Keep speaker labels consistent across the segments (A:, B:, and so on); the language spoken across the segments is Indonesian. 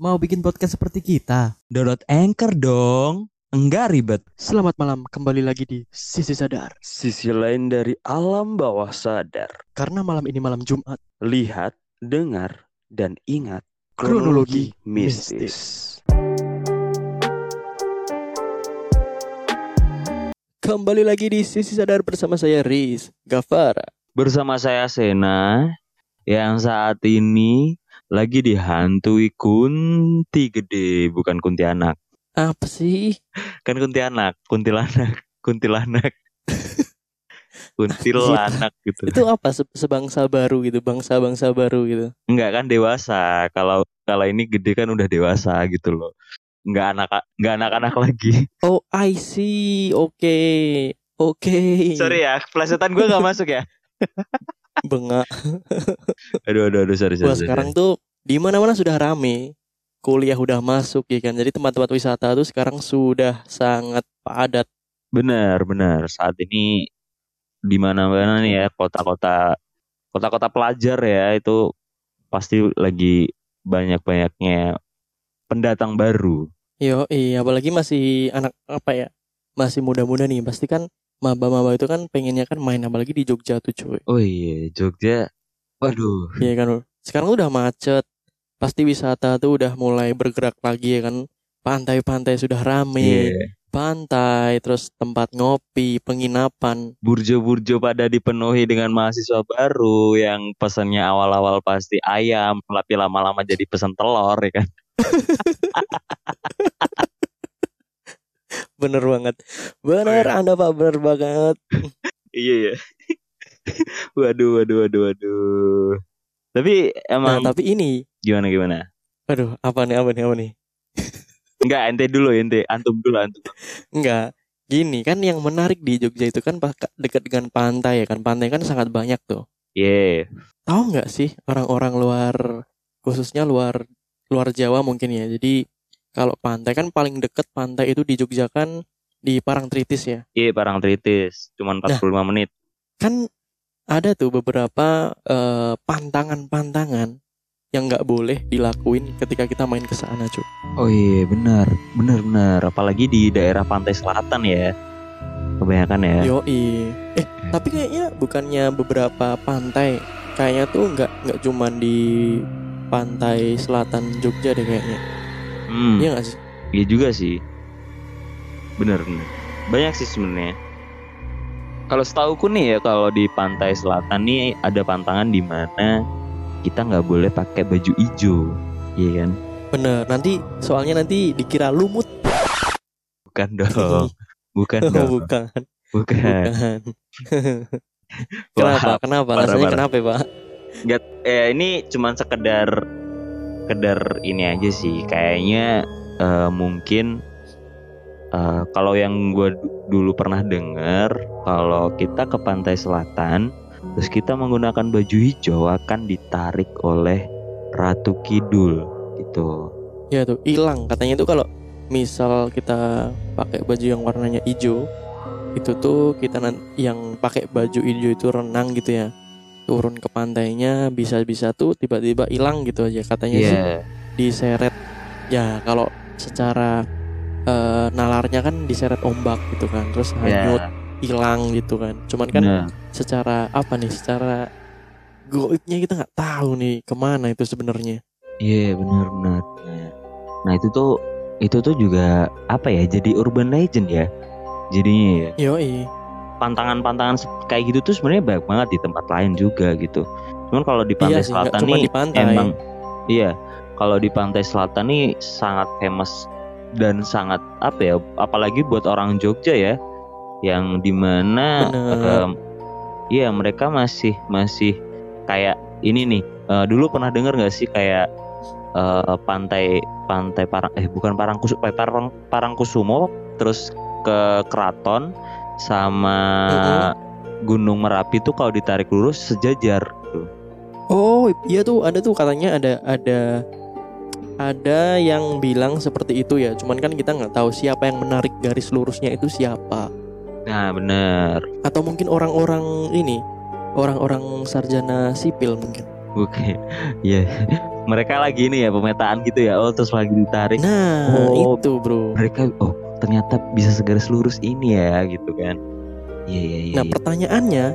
A: Mau bikin podcast seperti kita?
B: Download Anchor dong. Enggak ribet.
C: Selamat malam, kembali lagi di Sisi Sadar.
D: Sisi lain dari alam bawah sadar.
C: Karena malam ini malam Jumat,
D: Lihat, dengar, dan ingat
C: Kronologi
D: mistis.
C: kembali lagi di Sisi Sadar bersama saya Riz Gavara.
B: Bersama saya Sena yang saat ini lagi dihantui kunti gede, bukan kuntianak.
C: Apa sih?
B: Kan kuntianak, kuntilanak, kuntilanak. kuntilanak gitu.
C: Itu apa? Se- Sebangsa baru gitu, bangsa-bangsa baru gitu.
B: Enggak kan dewasa. Kalau kalau ini gede kan udah dewasa gitu loh. Enggak anak enggak anak-anak lagi.
C: Oh, I see. Oke. Oke.
B: Sorry ya, plesetan gue nggak masuk ya.
C: Bengak.
B: Aduh aduh aduh sorry sorry. Sorry.
C: sekarang tuh di mana-mana sudah rame. Kuliah udah masuk ya kan. Jadi tempat-tempat wisata tuh sekarang sudah sangat padat.
B: Benar, benar. Saat ini di mana-mana nih ya kota-kota kota-kota pelajar ya itu pasti lagi banyak-banyaknya pendatang baru.
C: Yo, iya, apalagi masih anak apa ya? Masih muda-muda nih. Pasti kan maba-maba itu kan pengennya kan main apalagi di Jogja tuh, cuy.
B: Oh iya, Jogja. Waduh.
C: Iya kan. Sekarang udah macet. Pasti wisata tuh udah mulai bergerak lagi ya kan. Pantai-pantai sudah rame.
B: Iya.
C: Pantai, terus tempat ngopi, penginapan.
B: Burjo-burjo pada dipenuhi dengan mahasiswa baru yang pesannya awal-awal pasti ayam, tapi lama-lama jadi pesan telur ya kan.
C: Bener banget. Bener
B: Oh, iya.
C: Anda Pak, bener banget.
B: Iya ya. waduh, waduh, waduh, waduh. Tapi
C: Nah,
B: emang
C: tapi ini,
B: gimana gimana?
C: aduh, apa nih, apa nih, apa nih?
B: Enggak, ente dulu ente, antum dulu antum.
C: Enggak. Gini kan yang menarik di Jogja itu kan dekat dengan pantai ya kan. Pantai kan sangat banyak tuh.
B: Iya.
C: Tahu nggak sih orang-orang luar khususnya luar luar Jawa mungkin ya. Jadi kalau pantai kan paling deket pantai itu di Jogja kan di Parangtritis ya.
B: Iya, Parangtritis, cuman 45 menit.
C: Kan ada tuh beberapa eh, pantangan-pantangan yang nggak boleh dilakuin ketika kita main ke sana, cuy.
B: Oh iya, benar. Benar benar, apalagi di daerah pantai selatan ya. Kebanyakan ya.
C: Yoi. Eh, tapi kayaknya bukannya beberapa pantai kayaknya tuh nggak nggak cuman di pantai selatan Jogja deh kayaknya.
B: Hmm,
C: Iya nggak sih?
B: iya juga sih. Benar benar. Banyak sih sebenarnya. Kalau setauku nih ya, kalau di pantai selatan nih ada pantangan di mana kita nggak boleh pakai baju hijau, iya kan?
C: Bener. Nanti soalnya nanti dikira lumut.
B: Bukan dong, bukan
C: Oh,
B: dong,
C: bukan.
B: bukan.
C: Bukan. Kenapa? Kenapa? Rasanya kenapa, ya, Pak?
B: Nggak, eh ini cuman sekedar sekedar ini aja sih. Kayaknya eh, mungkin eh, kalau yang gue dulu pernah dengar kalau kita ke pantai selatan terus kita menggunakan baju hijau akan ditarik oleh Ratu Kidul gitu.
C: Ya tuh hilang. Katanya tuh kalau misal kita pakai baju yang warnanya hijau itu tuh kita yang pakai baju hijau itu renang gitu ya turun ke pantainya bisa-bisa tuh tiba-tiba hilang gitu aja katanya sih
B: Iya
C: diseret ya kalau secara eh, nalarnya kan diseret ombak gitu kan terus hanyut
B: Iya
C: hilang gitu kan cuman kan
B: benar.
C: secara apa nih secara goibnya kita nggak tahu nih ke mana itu sebenarnya
B: Iya benar benar. benar. Nah itu tuh itu tuh juga apa ya jadi urban legend ya jadinya ya.
C: yoi
B: pantangan-pantangan kayak gitu tuh sebenarnya banyak banget di tempat lain juga gitu. Cuman kalau di pantai
C: iya sih nggak
B: selatan nih
C: di pantai
B: emang iya, kalau di pantai selatan nih sangat famous dan sangat apa ya, apalagi buat orang Jogja ya, yang di
C: mana
B: em, iya mereka masih masih kayak ini nih. eh, dulu pernah dengar nggak sih kayak eh, pantai pantai parang eh bukan parangkusu eh, parang parangkusumo terus ke keraton sama Gunung Merapi tuh kalau ditarik lurus sejajar tuh.
C: Oh iya tuh ada tuh katanya ada ada ada yang bilang seperti itu ya. Cuman kan kita nggak tahu siapa yang menarik garis lurusnya itu siapa.
B: Nah bener
C: Atau mungkin orang-orang ini orang-orang sarjana sipil mungkin.
B: Oke, ya mereka lagi ini ya pemetaan gitu ya. Oh, terus lagi ditarik.
C: Nah,
B: Oh.
C: itu, Bro.
B: Mereka oh, ternyata bisa segaris lurus ini ya gitu kan. Iya, iya, iya.
C: Nah,
B: iya.
C: pertanyaannya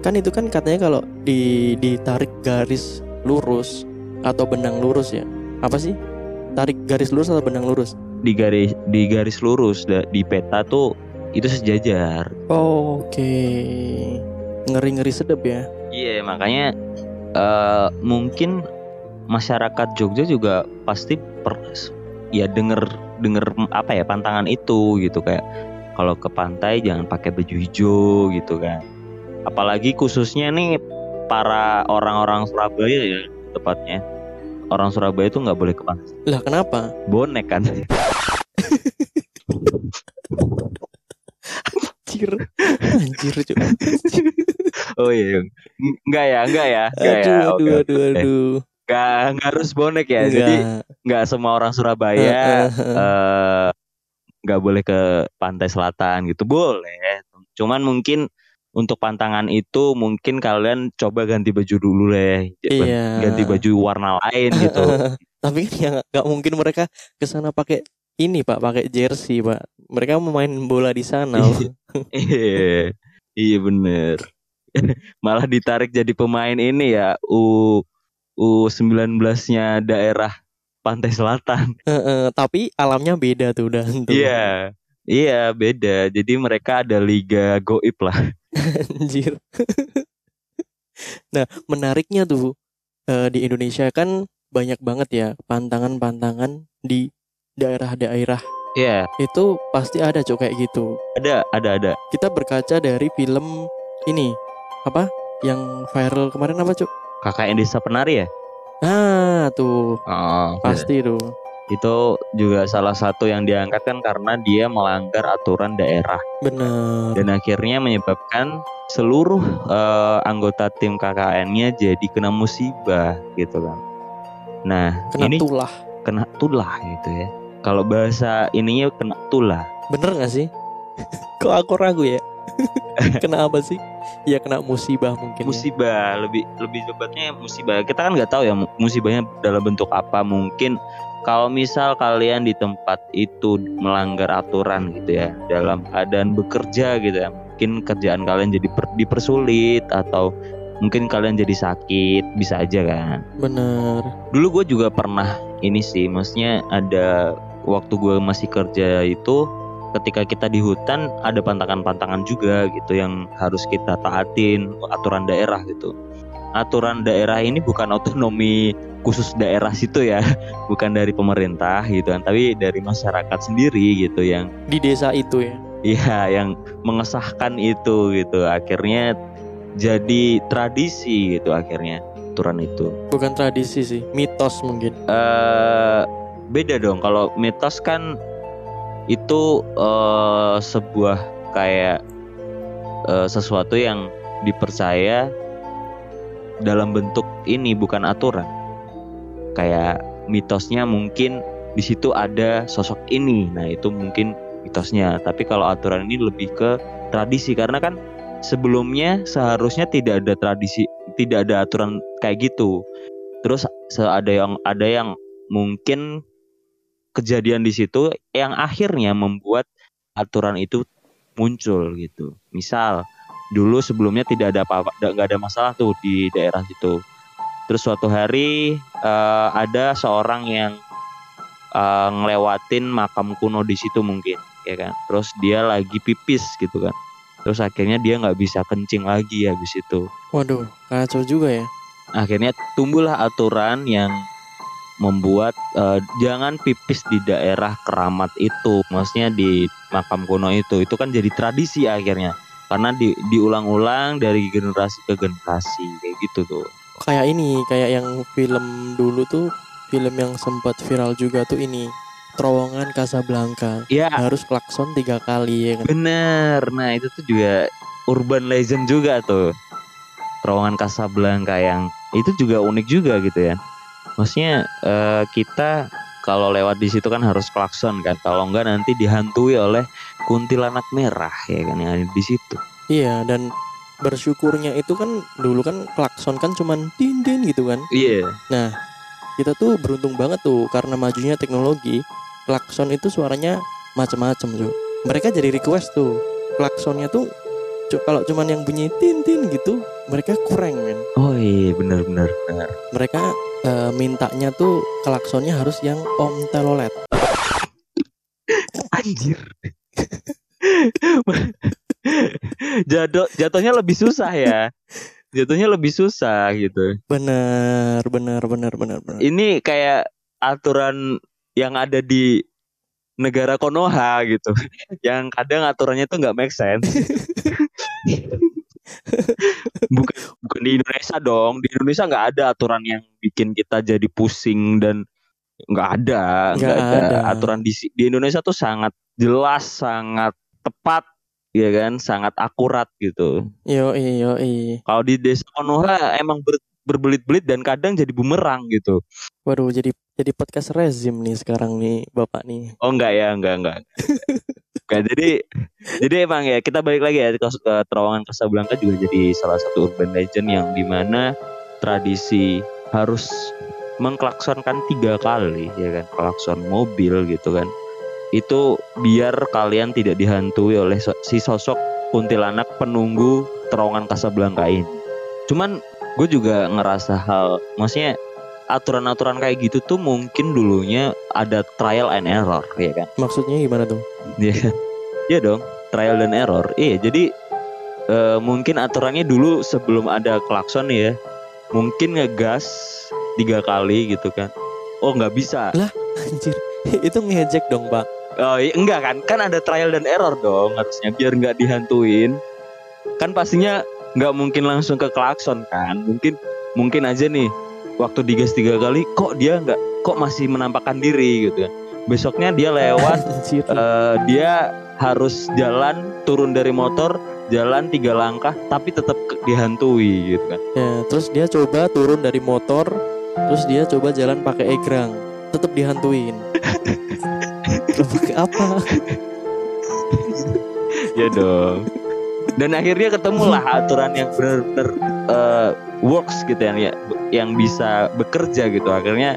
C: kan itu kan katanya kalau di ditarik garis lurus atau benang lurus ya. Apa sih? Tarik garis lurus atau benang lurus?
B: di garis di garis lurus di peta tuh itu sejajar.
C: Oke. Ngeri-ngeri sedep ya.
B: Iya, makanya eh mungkin masyarakat Jogja juga pasti per, ya denger denger apa ya pantangan itu gitu kayak kalau ke pantai jangan pakai baju hijau gitu kan. Apalagi khususnya nih para orang-orang Surabaya ya tepatnya. Orang Surabaya itu nggak boleh ke pantai.
C: Lah kenapa?
B: Bonek kan.
C: Anjir. Anjir, Cuk.
B: oh iya. Ng- Enggak ya, enggak ya. Enggak
C: Aduh,
B: ya.
C: aduh, aduh, aduh.
B: Nggak harus bonek ya. Jadi
C: Enggak.
B: nggak semua orang Surabaya eh nggak boleh ke pantai selatan gitu boleh cuman mungkin untuk pantangan itu mungkin kalian coba ganti baju dulu deh
C: Iya.
B: ganti baju warna lain gitu
C: Tapi kan ya nggak mungkin mereka ke sana pakai ini Pak, pakai jersey Pak. Mereka mau main bola di sana.
B: Iya iya bener malah ditarik jadi pemain ini ya u u 19 nya daerah pantai selatan
C: Heeh, tapi alamnya beda tuh udah
B: iya iya beda jadi mereka ada liga goib lah
C: Anjir. nah, menariknya tuh eh, di Indonesia kan banyak banget ya pantangan-pantangan di daerah-daerah.
B: iya
C: Itu pasti ada cok kayak gitu.
B: ada ada ada
C: Kita berkaca dari film ini apa? Yang viral kemarin apa cok?
B: KKN Desa Penari ya
C: Ah tuh
B: Oh,
C: pasti tuh.
B: itu juga salah satu yang diangkat kan karena dia melanggar aturan daerah
C: Bener.
B: dan akhirnya menyebabkan seluruh eh, anggota tim KKN-nya jadi kena musibah gitu kan. Nah,
C: Kena
B: ini
C: tulah.
B: kena tulah gitu ya. Kalau bahasa ininya kena tulah.
C: Bener gak sih? Kok aku ragu ya? kena apa sih? Ya kena musibah mungkin. ya.
B: Musibah lebih lebih tepatnya musibah. Kita kan nggak tahu ya mu- musibahnya dalam bentuk apa. Mungkin kalau misal kalian di tempat itu melanggar aturan gitu ya dalam keadaan bekerja gitu ya. Mungkin kerjaan kalian jadi per- dipersulit atau mungkin kalian jadi sakit bisa aja kan.
C: Bener.
B: Dulu gue juga pernah ini sih, maksudnya ada waktu gue masih kerja itu ketika kita di hutan ada pantangan-pantangan juga gitu yang harus kita taatin aturan daerah gitu. Aturan daerah ini bukan otonomi khusus daerah situ ya, bukan dari pemerintah gitu kan, tapi dari masyarakat sendiri gitu yang
C: Di desa itu ya.
B: Iya, yang mengesahkan itu gitu. Akhirnya jadi tradisi gitu akhirnya aturan itu.
C: Bukan tradisi sih, mitos mungkin.
B: eh beda dong kalau mitos kan itu eh sebuah kayak eh, sesuatu yang dipercaya dalam bentuk ini bukan aturan. Kayak mitosnya mungkin di situ ada sosok ini. Nah itu mungkin mitosnya. Tapi kalau aturan ini lebih ke tradisi. Karena kan sebelumnya seharusnya tidak ada tradisi tidak ada aturan kayak gitu. Terus ada yang ada yang mungkin kejadian di situ yang akhirnya membuat aturan itu muncul gitu. Misal dulu sebelumnya tidak ada apa-apa, nggak ada masalah tuh di daerah situ. Terus suatu hari eh, ada seorang yang eh, ngelewatin makam kuno di situ mungkin, ya kan. Terus dia lagi pipis gitu kan. Terus akhirnya dia nggak bisa kencing lagi habis itu
C: Waduh, kacau juga ya.
B: akhirnya tumbuhlah aturan yang membuat eh, jangan pipis di daerah keramat itu maksudnya di makam kuno itu itu kan jadi tradisi akhirnya karena di, diulang-ulang dari generasi ke generasi kayak gitu tuh
C: Kayak ini, kayak yang film dulu tuh, film yang sempat viral juga tuh ini. Terowongan Casablanca.
B: ya
C: Harus klakson tiga kali ya kan.
B: bener nah itu tuh juga urban legend juga tuh terowongan Casablanca yang itu juga unik juga gitu ya maksudnya eh, kita kalau lewat di situ kan harus klakson kan. Kalau enggak nanti dihantui oleh kuntilanak merah ya kan yang ada di situ.
C: Iya, dan bersyukurnya itu kan dulu kan klakson kan cuman din din gitu kan.
B: iya.
C: Nah, kita tuh beruntung banget tuh karena majunya teknologi klakson itu suaranya macam-macam tuh mereka jadi request tuh klaksonnya tuh kalau cuman yang bunyi tin tin gitu mereka kurang men.
B: Oh iya benar benar benar.
C: mereka eh, mintanya tuh klaksonnya harus yang om telolet
B: Anjir. Jatuh jatuhnya lebih susah ya. Jatuhnya lebih susah gitu.
C: bener bener bener bener bener
B: Ini kayak aturan yang ada di negara Konoha gitu. Yang kadang aturannya tuh nggak make sense. bukan bukan di Indonesia dong. Di Indonesia nggak ada aturan yang bikin kita jadi pusing dan nggak ada,
C: Nggak
B: ada.
C: ada.
B: Aturan di di Indonesia tuh sangat jelas, sangat tepat, ya kan, sangat akurat gitu.
C: yo yo
B: Kalau di desa Konoha emang ber- berbelit-belit dan kadang jadi bumerang gitu.
C: waduh jadi jadi podcast rezim nih sekarang nih bapak nih
B: Oh enggak ya, enggak enggak. Enggak, jadi jadi emang ya kita balik lagi ya ke, ke terowongan Casablanca juga jadi salah satu urban legend yang di mana tradisi harus mengklaksonkan tiga kali ya kan klakson mobil gitu kan itu biar kalian tidak dihantui oleh so- si sosok kuntilanak penunggu terowongan Casablanca ini. Cuman gue juga ngerasa hal, maksudnya aturan-aturan kayak gitu tuh mungkin dulunya ada trial and error ya kan.
C: maksudnya gimana tuh
B: Iya, iya dong, trial dan error. Iya, jadi eh, mungkin aturannya dulu sebelum ada klakson ya, mungkin ngegas tiga kali gitu kan. Oh nggak bisa.
C: anjir itu ngejek dong pak
B: Oh iya, enggak kan? Kan ada trial dan error dong harusnya biar nggak dihantuin. Kan pastinya nggak mungkin langsung ke klakson kan? Mungkin mungkin aja nih waktu digas tiga kali kok dia nggak kok masih menampakkan diri gitu kan. Besoknya dia lewat eh, dia harus jalan turun dari motor jalan tiga langkah tapi tetap dihantui gitu kan
C: Ya, terus dia coba turun dari motor, terus dia coba jalan pakai egrang, tetap dihantuin. Terus pakai apa?
B: ya dong dan akhirnya ketemulah aturan yang benar-benar eh, works gitu ya ya, yang bisa bekerja gitu. Akhirnya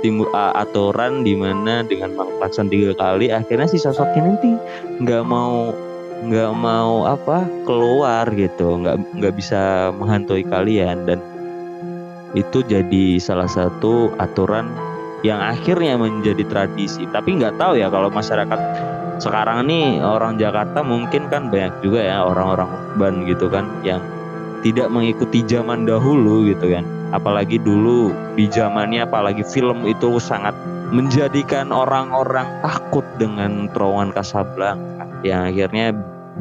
B: timbul uh, aturan di mana dengan mengklakson tiga kali akhirnya si sosoknya nanti nggak mau nggak mau apa keluar gitu. Nggak nggak bisa menghantui kalian. Dan itu jadi salah satu aturan yang akhirnya menjadi tradisi. Tapi nggak tahu ya kalau masyarakat sekarang nih orang Jakarta mungkin kan banyak juga ya orang-orang urban gitu kan yang tidak mengikuti zaman dahulu gitu kan. Apalagi dulu di zamannya apalagi film itu sangat menjadikan orang-orang takut dengan terowongan Casablanca. Yang akhirnya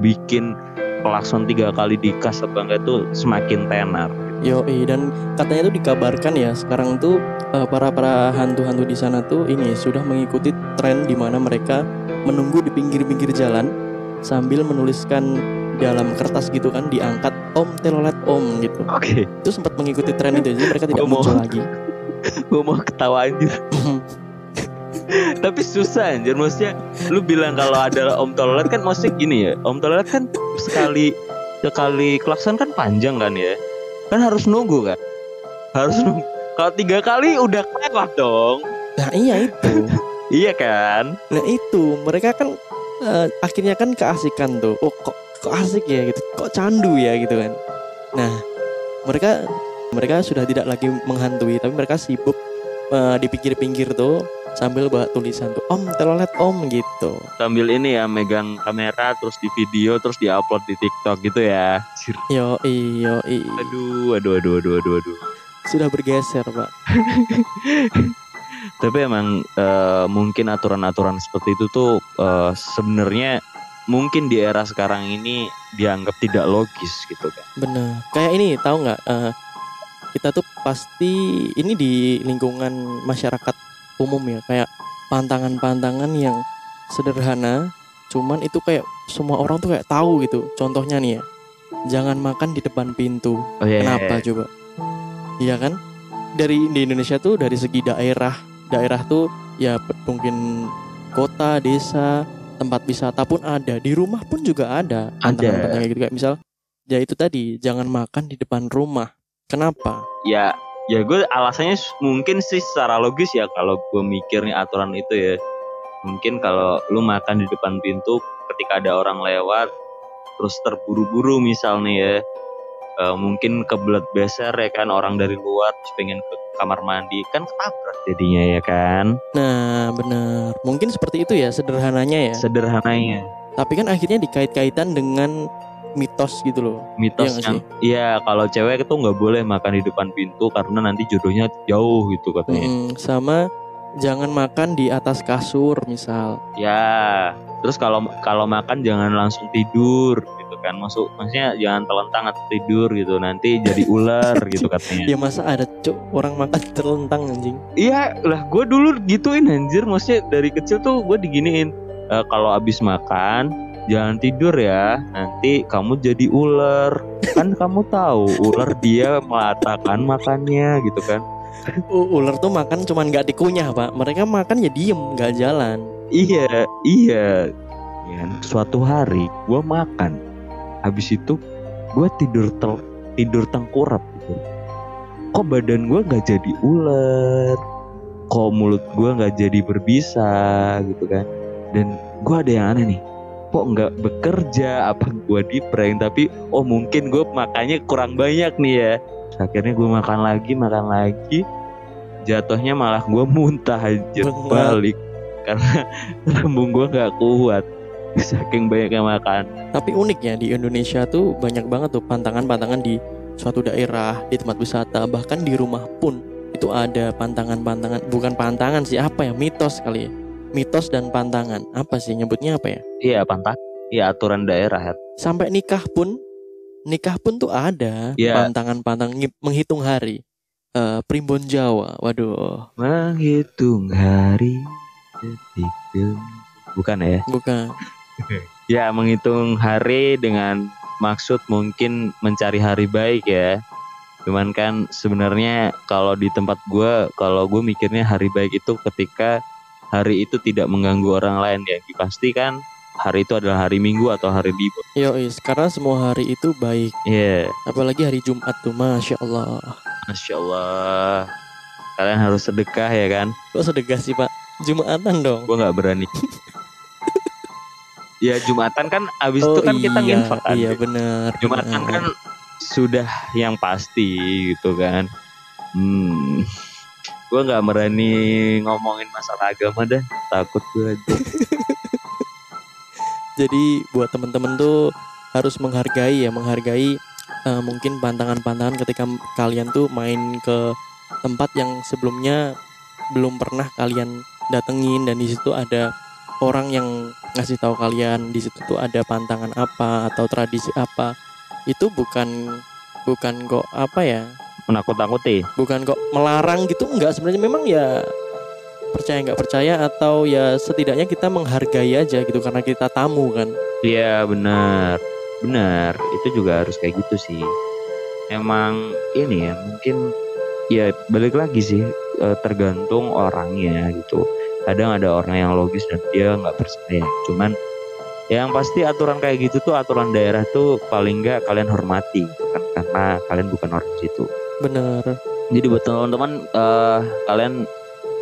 B: bikin klakson tiga kali di Casablanca itu semakin tenar
C: Yoi dan katanya tuh dikabarkan ya sekarang tuh eh, para para hantu-hantu di sana tuh ini sudah mengikuti tren di mana mereka menunggu di pinggir-pinggir jalan sambil menuliskan dalam kertas gitu kan diangkat om telolet om gitu.
B: Oke.
C: Itu sempat mengikuti tren itu jadi mereka tidak
B: Gua mau-
C: muncul lagi.
B: gue mau ketawa anjir. Tapi susah anjir maksudnya lu bilang kalau ada om toilet kan maksudnya gini ya om toilet kan sekali sekali klakson kan panjang kan ya kan harus nunggu kan? Harus nunggu. Kalau tiga kali udah lewat dong.
C: Nah iya itu.
B: Iya kan?
C: Nah itu. Mereka kan eh, akhirnya kan keasikan tuh. Oh kok kok asik ya gitu. Kok candu ya gitu kan. Nah mereka mereka sudah tidak lagi menghantui tapi mereka sibuk eh, di pinggir-pinggir tuh sambil bawa tulisan tuh Om telolet Om gitu.
B: sambil ini ya megang kamera terus di video terus diupload di TikTok gitu ya.
C: Yo iyo
B: aduh aduh aduh aduh aduh aduh
C: sudah bergeser pak.
B: tapi emang eh, mungkin aturan-aturan seperti itu tuh eh, sebenarnya mungkin di era sekarang ini dianggap tidak logis gitu kan
C: Bener. Kayak ini tahu nggak? eh, kita tuh pasti ini di lingkungan masyarakat umum ya kayak pantangan-pantangan yang sederhana, cuman itu kayak semua orang tuh kayak tahu gitu. Contohnya nih ya, jangan makan di depan pintu.
B: oh iya
C: Kenapa coba? Iya kan? Dari di Indonesia tuh dari segi daerah, daerah tuh ya mungkin kota, desa, tempat wisata pun ada. Di rumah pun juga ada. Pantangan-pantangan gitu kayak misal ya itu tadi jangan makan di depan rumah. Kenapa?
B: ya ya gue alasannya mungkin sih secara logis ya kalau gue mikir nih aturan itu ya mungkin kalau lu makan di depan pintu ketika ada orang lewat terus terburu-buru misal nih ya eh, mungkin kebelet beser ya kan orang dari luar terus pengen ke kamar mandi kan ketabrak jadinya ya kan
C: Nah, benar. Mungkin seperti itu ya sederhananya ya.
B: sederhananya
C: Tapi kan akhirnya dikait-kaitan dengan mitos gitu loh.
B: mitos yang iya kalau cewek itu nggak boleh makan di depan pintu karena nanti jodohnya jauh gitu katanya
C: Mm, sama jangan makan di atas kasur misal.
B: Ya, terus kalau kalau makan jangan langsung tidur gitu kan. Maksud maksudnya jangan telentang atau tidur gitu. Nanti jadi ular gitu katanya.
C: Ya masa ada cuk orang makan terlentang anjing.
B: Iya, lah gue dulu gituin anjir. Maksudnya dari kecil tuh gue diginiin. "Eh, kalau abis makan jangan tidur ya. Nanti kamu jadi ular. Kan kamu tahu ular dia melatakan makannya gitu kan.
C: U- ular tuh makan cuman nggak dikunyah pak. Mereka makan ya diem nggak jalan.
B: Iya, iya. Ya, suatu hari gue makan, habis itu gue tidur tel tidur tengkurap gitu. Kok badan gue nggak jadi ular, kok mulut gue nggak jadi berbisa gitu kan? Dan gue ada yang aneh nih, kok nggak bekerja? Apa gue di prank? Tapi oh mungkin gue makannya kurang banyak nih ya. Akhirnya gue makan lagi, makan lagi. Jatuhnya malah gue muntah aja balik karena lambung gue nggak kuat saking banyaknya makan
C: Tapi unik ya di Indonesia tuh banyak banget tuh pantangan-pantangan di suatu daerah, di tempat wisata, bahkan di rumah pun itu ada pantangan-pantangan. Bukan pantangan sih, apa ya? Mitos kali ya. Mitos dan pantangan. Apa sih nyebutnya apa ya?
B: iya pantang iya aturan daerah Her.
C: Sampai nikah pun nikah pun tuh ada
B: Iya.
C: pantangan-pantangan menghitung hari. Eh, primbon Jawa. Waduh,
B: menghitung hari detik bukan ya
C: bukan.
B: ya menghitung hari dengan maksud mungkin mencari hari baik ya cuman kan sebenarnya kalau di tempat gue kalau gue mikirnya hari baik itu ketika hari itu tidak mengganggu orang lain ya pasti kan hari itu adalah hari minggu atau hari libur
C: Yoi, karena semua hari itu baik.
B: Iya
C: Apalagi hari Jumat tuh, masya Allah.
B: Masya Allah Kalian harus sedekah ya kan
C: Kok sedekah sih pak? Jumatan dong.
B: Gue nggak berani Ya Jumatan kan Abis itu kan kita
C: iya,
B: nginfak kan
C: Iya benar.
B: Jumatan
C: benar.
B: kan Sudah yang pasti gitu kan Hmm Gue nggak berani ngomongin masalah agama dah Takut gue aja
C: Jadi buat temen-temen tuh harus menghargai ya, menghargai eh, mungkin pantangan-pantangan ketika kalian tuh main ke tempat yang sebelumnya belum pernah kalian datengin dan di situ ada orang yang ngasih tahu kalian di situ tuh ada pantangan apa atau tradisi apa. Itu bukan bukan kok apa ya?
B: Menakut-takuti
C: bukan kok melarang gitu enggak. Sebenarnya memang ya percaya nggak percaya atau ya setidaknya kita menghargai aja gitu karena kita tamu kan.
B: Iya benar. Benar. Itu juga harus kayak gitu sih. Emang ini ya Mungkin Ya balik lagi sih eh, Tergantung orangnya gitu. Kadang ada orang yang logis dan dia nggak percaya. Cuman Yang pasti aturan kayak gitu tuh Aturan daerah tuh Paling nggak kalian hormati gitu kan Karena kalian bukan orang situ
C: bener.
B: Jadi buat teman-teman eh, Kalian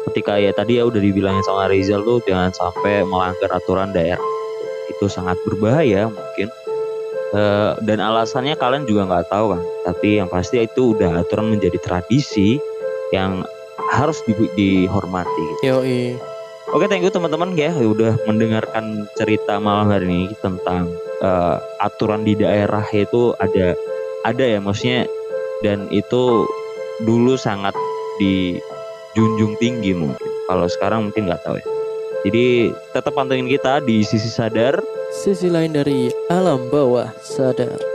B: Ketika ya tadi ya udah dibilangin sama Rizal tuh Jangan sampai melanggar aturan daerah. Itu sangat berbahaya mungkin. Eh, dan alasannya kalian juga nggak tahu kan. Tapi yang pasti itu udah aturan menjadi tradisi yang harus di- dihormati. Gitu.
C: yoi.
B: Oke thank you teman-teman ya udah mendengarkan cerita malam hari ini tentang eh, aturan di daerah itu ada ada ya. Maksudnya dan itu dulu sangat dijunjung tinggi mungkin. Kalau sekarang mungkin nggak tahu ya. Jadi tetap pantengin kita di sisi sadar.
C: Sisi lain dari alam bawah sadar